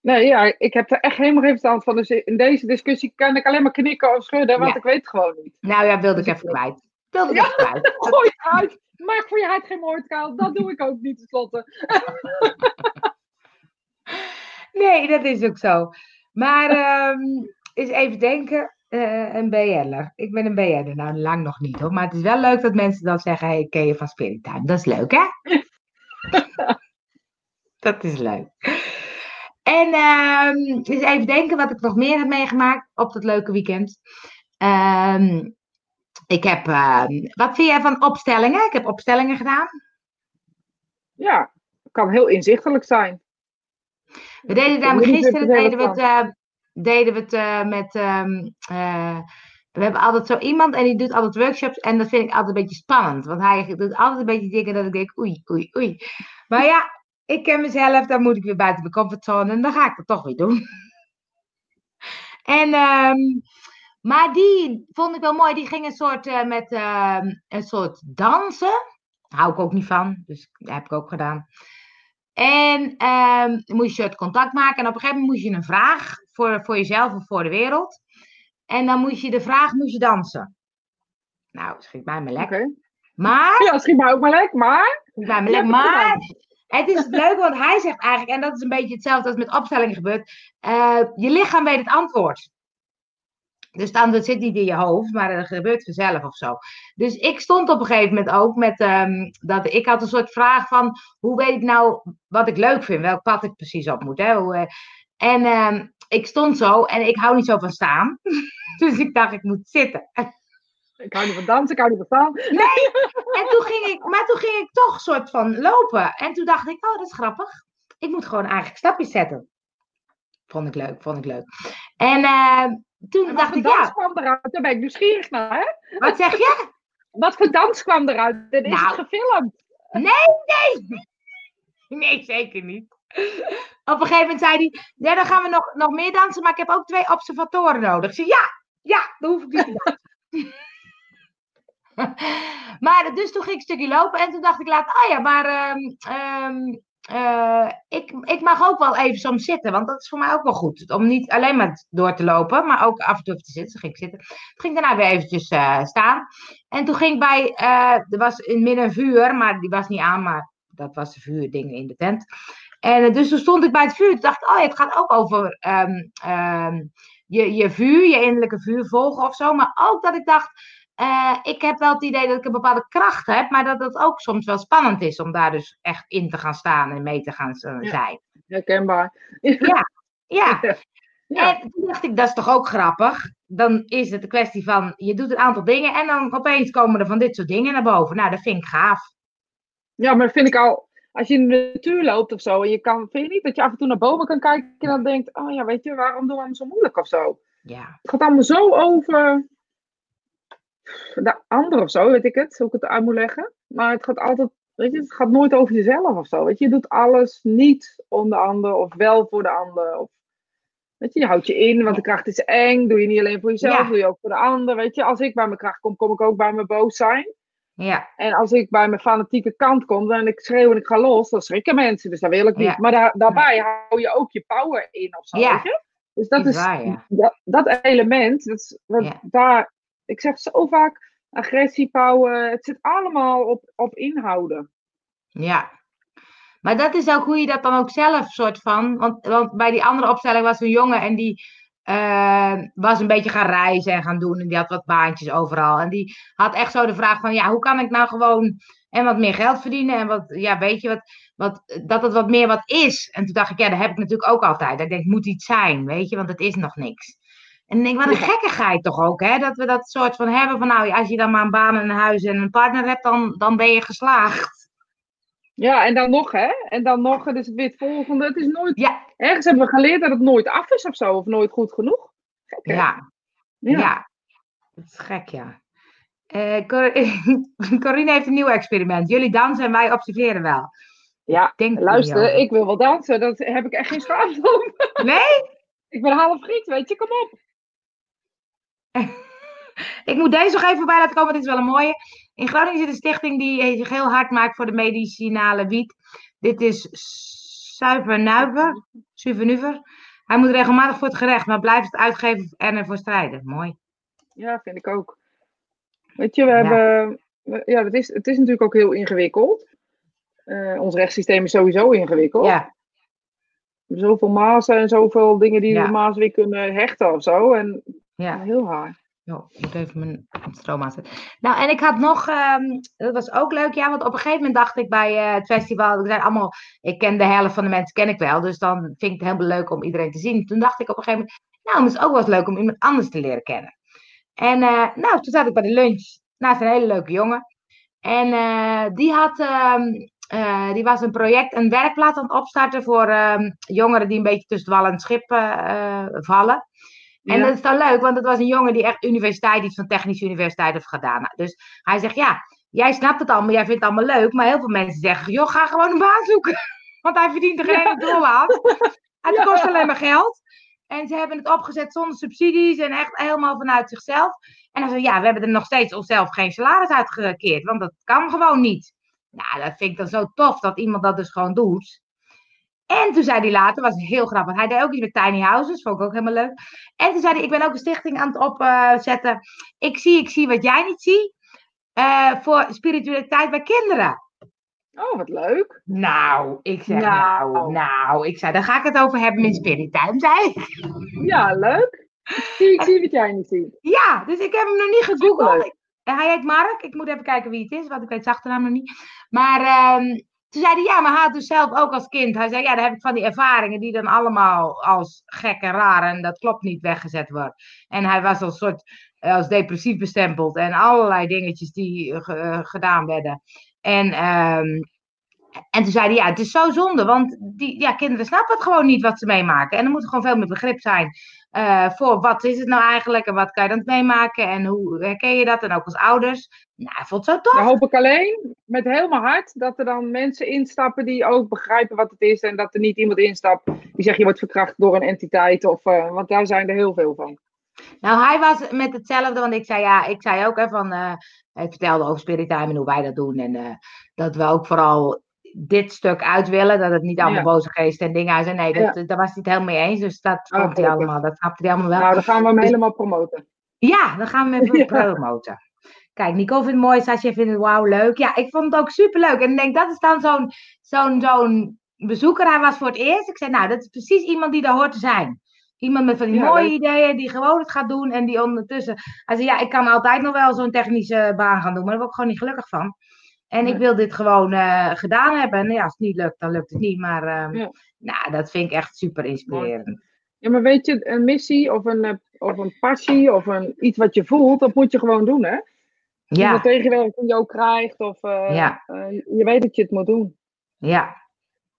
Nee, ja, ik heb er echt helemaal geen verstand van. Dus in deze discussie kan ik alleen maar knikken of schudden, want Ja. ik weet het gewoon niet. Nou ja, wilde ik Dus even kwijt. Wilde ik Ja. even kwijt. Gooi het uit. Maak voor je huid geen moordkuil. Dat doe ik ook niet tenslotte. Nee, dat is ook zo. Maar ehm eens even denken. Eh, een BN'er. Ik ben een BN'er. Nou, lang nog niet hoor. Maar het is wel leuk dat mensen dan zeggen: hey, ken je van Spirit Time? Dat is leuk, hè? dat is leuk. En ehm eens even denken wat ik nog meer heb meegemaakt op dat leuke weekend. Ehm, ik heb. ehm, wat vind jij van opstellingen? Ik heb opstellingen gedaan. Ja, kan heel inzichtelijk zijn. We deden niet gisteren deden we het, eh, deden we het eh, met. ehm, eh, we hebben altijd zo iemand en die doet altijd workshops. En dat vind ik altijd een beetje spannend. Want hij doet altijd een beetje dingen dat ik denk: oei, oei, oei. Maar ja, ik ken mezelf, dan moet ik weer buiten mijn comfortzone. En dan ga ik het toch weer doen. En, ehm, maar die vond ik wel mooi. Die ging een soort eh, met ehm, een soort dansen. Hou ik ook niet van, dus dat heb ik ook gedaan. En ehm, dan moest je het contact maken. En op een gegeven moment moest je een vraag voor, voor jezelf of voor de wereld. En dan moest je de vraag moest je dansen. Nou, schiet mij maar lekker. Maar, Ja, schiet mij ook maar lekker, maar. schiet mij maar lekker. Maar het is leuk, want hij zegt eigenlijk, en dat is een beetje hetzelfde als met opstellingen gebeurt. eh, je lichaam weet het antwoord. Dus het antwoord zit niet in je hoofd, maar dat gebeurt vanzelf of zo. Dus ik stond op een gegeven moment ook met ehm, dat ik had een soort vraag van hoe weet ik nou wat ik leuk vind, welk pad ik precies op moet. Hè? Hoe, eh, en ehm, ik stond zo en ik hou niet zo van staan. dus ik dacht, ik moet zitten. Ik hou niet van dansen, ik hou niet van staan. En toen ging ik, maar toen ging ik toch soort van lopen. En toen dacht ik, oh, dat is grappig. Ik moet gewoon eigenlijk stapjes zetten. Vond ik leuk, vond ik leuk. En eh, toen Wat dacht ik, dans ja, kwam eruit? Daar ben ik nieuwsgerig naar, hè? wat zeg je? Wat voor dans kwam eruit? En is Nou. het gefilmd? Nee, zeker niet. Op een gegeven moment zei hij, ja, dan gaan we nog, nog meer dansen, maar ik heb ook twee observatoren nodig. Ik zei, ja, ja, dan hoef ik niet te dansen. maar dus toen ging ik een stukje lopen en toen dacht ik laat, ah ja, maar ehm, ehm, eh, ik, ik mag ook wel even soms zitten, want dat is voor mij ook wel goed. Om niet alleen maar door te lopen, maar ook af en toe te zitten. Toen ging ik zitten. Toen ging daarna weer eventjes eh, staan. En toen ging ik bij, eh, er was in midden een vuur, maar die was niet aan, maar dat was de vuurdingen in de tent. En dus toen stond ik bij het vuur. Toen dacht ik, oh het gaat ook over ehm, ehm, je, je vuur, je innerlijke vuur volgen of zo. Maar ook dat ik dacht, eh, ik heb wel het idee dat ik een bepaalde kracht heb, maar dat het ook soms wel spannend is om daar dus echt in te gaan staan en mee te gaan eh, Ja. zijn. Herkenbaar. Ja. Ja. En toen dacht ik, dat is toch ook grappig? Dan is het een kwestie van, je doet een aantal dingen en dan opeens komen er van dit soort dingen naar boven. Nou, dat vind ik gaaf. Ja, maar dat vind ik al, als je in de natuur loopt of zo, en je kan, vind je niet dat je af en toe naar boven kan kijken en dan denkt, oh ja, weet je, waarom doen we hem zo moeilijk of zo? Ja, Het gaat allemaal zo over de ander of zo, weet ik het, hoe ik het uit moet leggen. Maar het gaat altijd, weet je, het gaat nooit over jezelf of zo. Weet je, je doet alles niet om de ander of wel voor de ander. Of, weet je, je houdt je in, want de kracht is eng. Doe je niet alleen voor jezelf, Ja. doe je ook voor de ander. Weet je, als ik bij mijn kracht kom, kom ik ook bij mijn boos zijn. ja, En als ik bij mijn fanatieke kant kom en ik schreeuw en ik ga los, dan schrikken mensen. Dus dat wil ik niet. Ja. Maar daar, daarbij hou je ook je power in of zo, Ja. weet je? Dus dat is is, waar, ja. dat, dat element, dat is, daar, ik zeg zo vaak, agressie, power, het zit allemaal op, op inhouden. Ja. Maar dat is ook hoe je dat dan ook zelf soort van. Want, want bij die andere opstelling was een jongen en die eh, was een beetje gaan reizen en gaan doen. En die had wat baantjes overal. En die had echt zo de vraag van, ja, hoe kan ik nou gewoon en wat meer geld verdienen? En wat, ja, weet je, wat, wat, dat het wat meer wat is. En toen dacht ik, ja, dat heb ik natuurlijk ook altijd. Ik denk, moet iets zijn, weet je, want het is nog niks. En ik denk, wat een gekkigheid toch ook, hè? Dat we dat soort van hebben van, nou, als je dan maar een baan en een huis en een partner hebt, dan, dan ben je geslaagd. Ja, en dan nog, hè? En dan nog, het is weer het volgende. Het is nooit, Ja, ergens hebben we geleerd dat het nooit af is of zo, of nooit goed genoeg. Gek, ja, Ja. Ja, dat is gek, ja. Eh, Cor- Corine heeft een nieuw experiment. Jullie dansen en wij observeren wel. Ja, Denk er luister, ik wil wel dansen, dat heb ik echt geen schaamte om. Nee? Ik ben half Grieks, weet je, kom op. Ik moet deze nog even voorbij laten komen, dit is wel een mooie. In Groningen zit een stichting die zich heel hard maakt voor de medicinale wiet. Dit is Suiver Suvenuver. Hij moet regelmatig voor het gerecht, maar blijft het uitgeven en ervoor strijden. Mooi. Ja, vind ik ook. Weet je, we hebben. Ja, het, is, het is natuurlijk ook heel ingewikkeld. Uh, ons rechtssysteem is sowieso ingewikkeld. Ja. Zoveel mazen en zoveel dingen die ja. de maas weer kunnen hechten of zo. En ja. heel hard. Oh, ik moet even mijn stroom aanzetten. Nou, en ik had nog, um, dat was ook leuk, ja, want op een gegeven moment dacht ik bij uh, het festival, ik zei allemaal, ik ken de helft van de mensen, ken ik wel, dus dan vind ik het helemaal leuk om iedereen te zien. Toen dacht ik op een gegeven moment, nou, het is ook wel eens leuk om iemand anders te leren kennen. En uh, nou, toen zat ik bij de lunch naast een hele leuke jongen. En uh, die had, um, die was een project, een werkplaats aan het opstarten voor um, jongeren die een beetje tussen wal en schip vallen. En dat is dan leuk, want het was een jongen die echt universiteit, iets van technische universiteit heeft gedaan. Dus hij zegt, ja, jij snapt het allemaal, jij vindt het allemaal leuk. Maar heel veel mensen zeggen, joh, ga gewoon een baan zoeken. Want hij verdient er geen dol aan. Het ja. kost alleen maar geld. En ze hebben het opgezet zonder subsidies en echt helemaal vanuit zichzelf. En dan zei ja, we hebben er nog steeds onszelf geen salaris uitgekeerd. Want dat kan gewoon niet. Nou, dat vind ik dan zo tof dat iemand dat dus gewoon doet. En toen zei hij later, was heel grappig, hij deed ook iets met tiny houses, vond ik ook helemaal leuk. En toen zei hij, ik ben ook een stichting aan het opzetten. ik zie, ik zie wat jij niet ziet. Uh, voor spiritualiteit bij kinderen. Oh, wat leuk. Nou, ik zeg nou, nou, nou ik zei, daar ga ik het over hebben met Spirit Time, zei Ja, leuk. Ik zie, ik zie wat jij niet ziet. Ja, dus ik heb hem nog niet gegoogeld. Hij heet Mark. Ik moet even kijken wie het is, want ik weet zijn achternaam nog niet. Maar um, toen zei hij, ja, maar hij had dus zelf ook als kind. Hij zei, ja, dan heb ik van die ervaringen die dan allemaal als gek en raar en dat klopt niet weggezet worden. En hij was als soort, als depressief bestempeld en allerlei dingetjes die uh, gedaan werden. En, um, en toen zei hij, ja, het is zo zonde, want die ja, kinderen snappen het gewoon niet wat ze meemaken. En er moet gewoon veel meer begrip zijn uh, voor wat is het nou eigenlijk en wat kan je dan meemaken en hoe herken je dat en ook als ouders. Nou, ik vond het zo tof. Dan hoop ik alleen met helemaal hart dat er dan mensen instappen die ook begrijpen wat het is en dat er niet iemand instapt die zegt je wordt verkracht door een entiteit of, uh, want daar zijn er heel veel van. Nou, hij was met hetzelfde, want ik zei ja, ik zei ook hè, van, uh, ik vertelde over Spirit Time en hoe wij dat doen en dat we ook vooral dit stuk uit willen. Dat het niet allemaal boze geesten en dingen zijn. Nee, dat, daar was hij het helemaal mee eens. Dus dat oh, komt hij allemaal. Dat snapte hij allemaal wel. Nou, dan gaan we hem dus helemaal promoten. Ja, dan gaan we hem even promoten. Kijk, Nico vindt het mooi. Sascha vindt het wauw leuk. Ja, ik vond het ook super leuk. En ik denk, dat is dan zo'n zo'n zo'n bezoeker. Hij was voor het eerst. Ik zei, nou, dat is precies iemand die daar hoort te zijn. Iemand met van die mooie ideeën, die gewoon het gaat doen en die ondertussen. Hij zei, ja, ik kan altijd nog wel zo'n technische baan gaan doen, maar daar word ik gewoon niet gelukkig van. En ik wil dit gewoon uh, gedaan hebben. En ja, als het niet lukt, dan lukt het niet. Maar ja. nou, dat vind ik echt super inspirerend. Ja, maar weet je, een missie of een, eh, of een passie of een, iets wat je voelt, dat moet je gewoon doen, hè? Ja. Of tegenwerking je ook krijgt of uh, ja. je weet dat je het moet doen. Ja,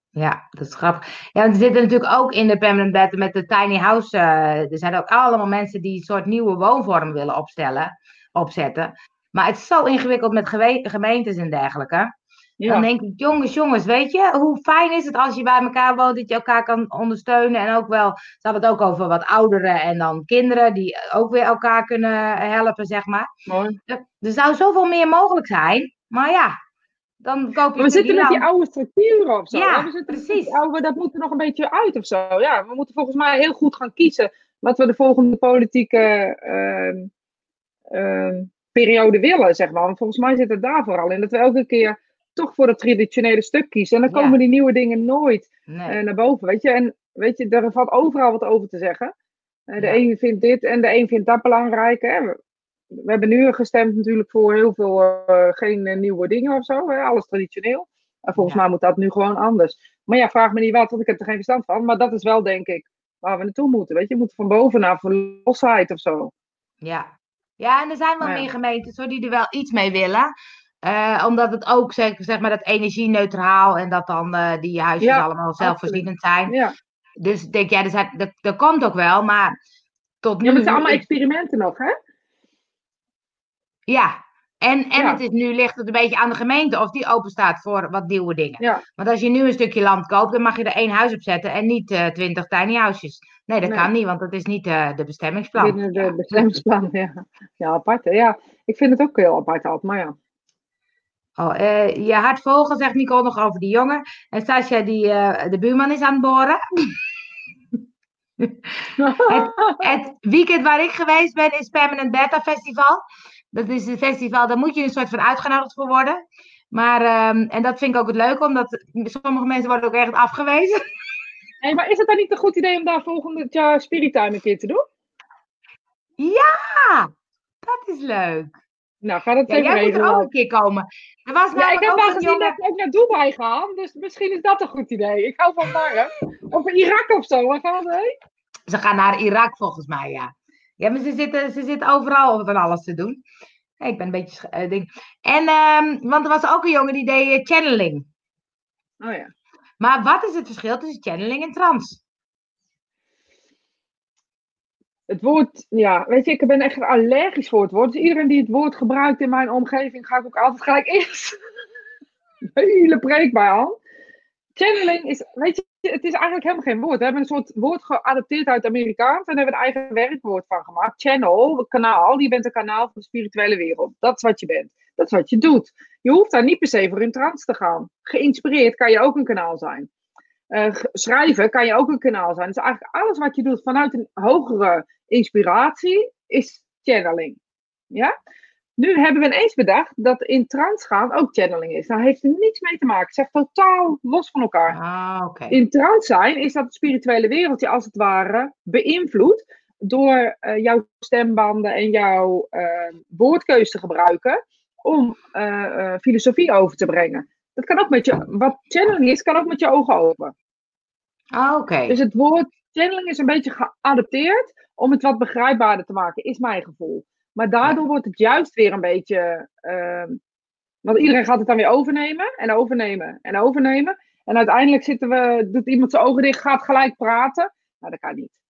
ja, dat is grappig. Ja, we zitten natuurlijk ook in de permanent bed met de tiny house. er zijn ook allemaal mensen die een soort nieuwe woonvorm willen opstellen, opzetten. Maar het is zo ingewikkeld met gemeentes en dergelijke. Dan denk ik, jongens, jongens, weet je, hoe fijn is het als je bij elkaar woont, dat je elkaar kan ondersteunen. En ook wel, ze hadden het ook over wat ouderen en dan kinderen die ook weer elkaar kunnen helpen, zeg maar. Mooi. Er, zou zoveel meer mogelijk zijn, maar ja, dan koop je... Maar we zitten met die oude structuren of zo. Ja, we zitten precies. Oude, dat moet er nog een beetje uit of zo. Ja, we moeten volgens mij heel goed gaan kiezen wat we de volgende politieke... Uh, uh, periode willen, zeg maar. Want volgens mij zit het daar vooral in. Dat we elke keer toch voor het traditionele stuk kiezen. En dan komen die nieuwe dingen nooit nee. uh, naar boven, weet je. En weet je, er valt overal wat over te zeggen. Uh, de ja. een vindt dit en de een vindt dat belangrijk. Hè. We, we hebben nu gestemd natuurlijk voor heel veel uh, geen nieuwe dingen of zo. Hè. Alles traditioneel. En volgens ja. mij moet dat nu gewoon anders. Maar ja, vraag me niet wat, want ik heb er geen verstand van. Maar dat is wel, denk ik, waar we naartoe moeten. Weet je, je moet van boven naar losheid of zo. Ja, ja, en er zijn wel meer gemeentes hoor, die er wel iets mee willen. Uh, omdat het ook, zeg, zeg maar, dat energie-neutraal en dat dan uh, die huisjes ja, allemaal zelfvoorzienend zijn. Ja. Dus denk jij, ja, dat, dat komt ook wel, maar tot nu... Ja, maar het zijn allemaal experimenten nog, hè? Ja, en, en het is nu ligt het een beetje aan de gemeente of die open staat voor wat nieuwe dingen. Ja. Want als je nu een stukje land koopt, dan mag je er één huis op zetten en niet uh, twintig tiny houses. Nee, dat kan niet, want dat is niet uh, de bestemmingsplan. Binnen de ja. bestemmingsplan, ja. Ja, apart. Ja, ik vind het ook heel apart altijd, maar ja. Oh, uh, je hart volgen, zegt Nicole nog over die jongen. En Sascha, die uh, de buurman is aan het boren. het, het, weekend waar ik geweest ben is Permanent Beta Festival. Dat is een festival, daar moet je een soort van uitgenodigd voor worden. Maar, um, en dat vind ik ook het leuke, omdat sommige mensen worden ook echt afgewezen. Hey, maar is het dan niet een goed idee om daar volgend jaar Spirit Time een keer te doen? Ja, dat is leuk. Nou, ga dat ja, even jij moet er ook een keer komen. Er was ja, ik heb wel gezien dat ik ook naar Dubai gaan, dus misschien is dat een goed idee. Ik hou van Marren. Of Irak of zo, waar gaan ze heen? Ze gaan naar Irak volgens mij, ja. Ja, maar ze zitten, ze zitten overal van alles te doen. Ik ben een beetje... Uh, ding. En, um, want er was ook een jongen die deed uh, channeling. Oh ja. Maar wat is het verschil tussen channeling en trance? Het woord, ja, weet je, ik ben echt allergisch voor het woord. Dus iedereen die het woord gebruikt in mijn omgeving, ga ik ook altijd gelijk eerst hele preek bij aan. Channeling is, weet je, het is eigenlijk helemaal geen woord. We hebben een soort woord geadapteerd uit Amerikaans en hebben een eigen werkwoord van gemaakt. Channel, kanaal, je bent een kanaal van de spirituele wereld. Dat is wat je bent. Dat is wat je doet. Je hoeft daar niet per se voor in trance te gaan. Geïnspireerd kan je ook een kanaal zijn. Uh, schrijven kan je ook een kanaal zijn. Dus eigenlijk alles wat je doet vanuit een hogere inspiratie is channeling. Ja? Nu hebben we ineens bedacht dat in trance gaan ook channeling is. Daar heeft er niets mee te maken. Het is echt totaal los van elkaar. Ah, okay. In trance zijn is dat het spirituele wereldje als het ware beïnvloed door uh, jouw stembanden en jouw uh, woordkeus te gebruiken om uh, filosofie over te brengen. Dat kan ook met je, wat channeling is, kan ook met je ogen open. Ah, oké. Dus het woord channeling is een beetje geadapteerd om het wat begrijpbaarder te maken, is mijn gevoel. Maar daardoor wordt het juist weer een beetje. Uh, want iedereen gaat het dan weer overnemen en overnemen en overnemen. En uiteindelijk zitten we, doet iemand zijn ogen dicht, gaat gelijk praten. Nou, dat kan niet.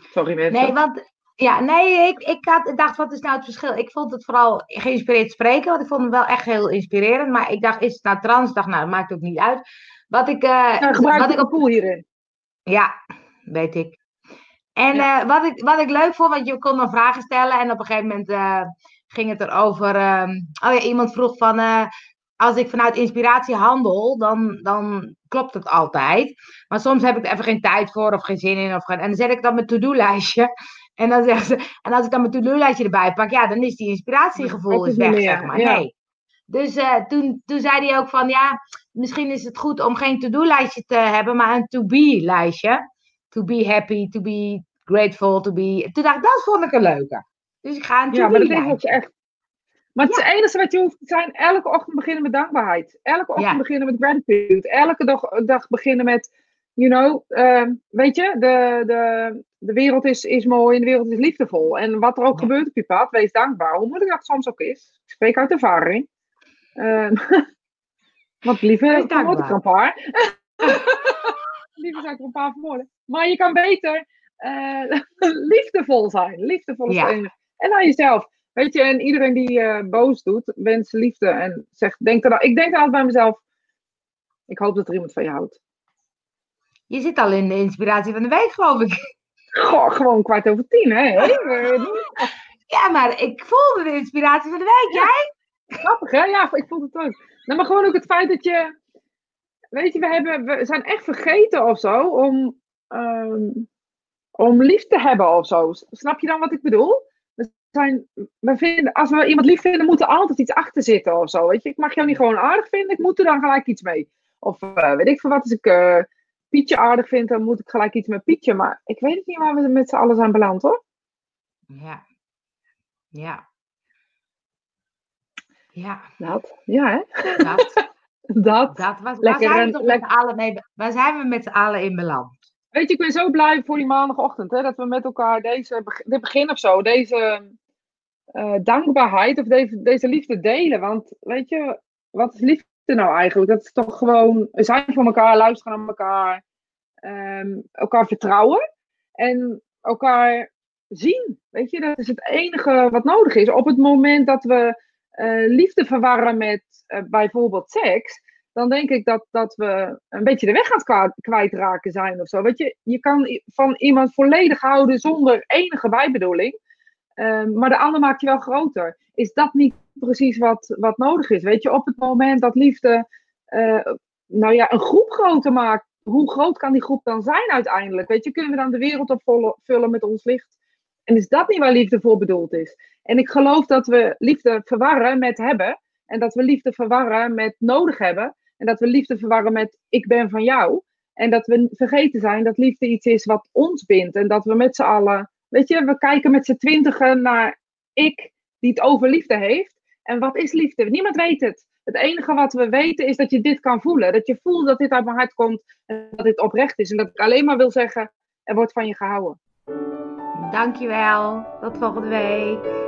Sorry mensen. Nee, want ja, nee, ik, ik had, dacht, wat is nou het verschil? Ik vond het vooral geïnspireerd spreken, want ik vond het wel echt heel inspirerend. Maar ik dacht, is het nou trans? Ik dacht, nou, dat maakt ook niet uit. Wat ik... Uh, wat ik op pool hierin. Ja, weet ik. En ja. uh, wat, ik, wat ik leuk vond, want je kon dan vragen stellen en op een gegeven moment uh, ging het erover. Uh, oh ja, iemand vroeg van, als ik vanuit inspiratie handel, dan, dan klopt het altijd. Maar soms heb ik er even geen tijd voor of geen zin in. Of geen, en dan zet ik dat mijn to-do-lijstje. En dan zeggen ze, en als ik dan mijn to-do-lijstje erbij pak, ja, dan is die inspiratiegevoel is weg, zeg maar. Ja. Nee. Dus toen, toen zei hij ook van, ja, misschien is het goed om geen to-do-lijstje te hebben, maar een to-be-lijstje. To be happy, to be grateful, to be... Toen dacht ik, dat vond ik een leuke. Dus ik ga een Ja, maar dat is ook echt... Maar het, ja. het enige wat je hoeft te zijn, elke ochtend beginnen met dankbaarheid. Elke ochtend ja. beginnen met gratitude. Elke dag, dag beginnen met, you know, uh, weet je, de, de, de wereld is, is mooi en de wereld is liefdevol. En wat er ook ja. gebeurt op je pad, wees dankbaar. Hoe moeilijk dat soms ook is. Ik spreek uit ervaring. Uh, want liever vermoord ik er een paar. liever zou ik er een paar vermoorden. Maar je kan beter uh, liefdevol zijn. Liefdevol ja. En aan jezelf. Weet je, en iedereen die uh, boos doet, wens liefde. En zegt, denk er, ik denk altijd bij mezelf, ik hoop dat er iemand van je houdt. Je zit al in de inspiratie van de week, geloof ik. Goh, gewoon kwart over tien, hè? ja, maar ik voelde de inspiratie van de week. Ja. Jij? Grappig, hè? Ja, ik voel het ook. Nou, maar gewoon ook het feit dat je... Weet je, we, hebben, we zijn echt vergeten of zo om... Um, om lief te hebben of zo. Snap je dan wat ik bedoel? We zijn, we vinden, als we iemand lief vinden, moet er altijd iets achter zitten of zo. Weet je? Ik mag jou niet gewoon aardig vinden, ik moet er dan gelijk iets mee. Of uh, weet ik veel wat, als ik uh, Pietje aardig vind, dan moet ik gelijk iets met Pietje. Maar ik weet niet waar we met z'n allen zijn beland hoor. Ja. Ja. Ja. Dat. Ja, hè? Dat. dat. dat was, lekker, waar, zijn we lekker. mee, waar zijn we met z'n allen in beland? Weet je, ik ben zo blij voor die maandagochtend. Hè, dat we met elkaar deze, dit begin of zo, deze uh, dankbaarheid of deze, deze liefde delen. Want weet je, wat is liefde nou eigenlijk? Dat is toch gewoon zijn voor elkaar, luisteren naar elkaar, um, elkaar vertrouwen en elkaar zien. Weet je, dat is het enige wat nodig is. Op het moment dat we uh, liefde verwarren met uh, bijvoorbeeld seks dan denk ik dat, dat we een beetje de weg aan het kwijtraken zijn of zo. Weet je, je kan van iemand volledig houden zonder enige bijbedoeling, uh, maar de ander maakt je wel groter. Is dat niet precies wat, wat nodig is. Weet je, op het moment dat liefde, eh, nou ja, een groep groter maakt, hoe groot kan die groep dan zijn uiteindelijk? Weet je, kunnen we dan de wereld opvullen met ons licht? En is dat niet waar liefde voor bedoeld is? En ik geloof dat we liefde verwarren met hebben. En dat we liefde verwarren met nodig hebben. En dat we liefde verwarren met ik ben van jou. En dat we vergeten zijn dat liefde iets is wat ons bindt. En dat we met z'n allen, weet je, we kijken met z'n twintigen naar ik die het over liefde heeft. En wat is liefde? Niemand weet het. Het enige wat we weten is dat je dit kan voelen. Dat je voelt dat dit uit mijn hart komt en dat dit oprecht is. En dat ik alleen maar wil zeggen, er wordt van je gehouden. Dankjewel. Tot volgende week.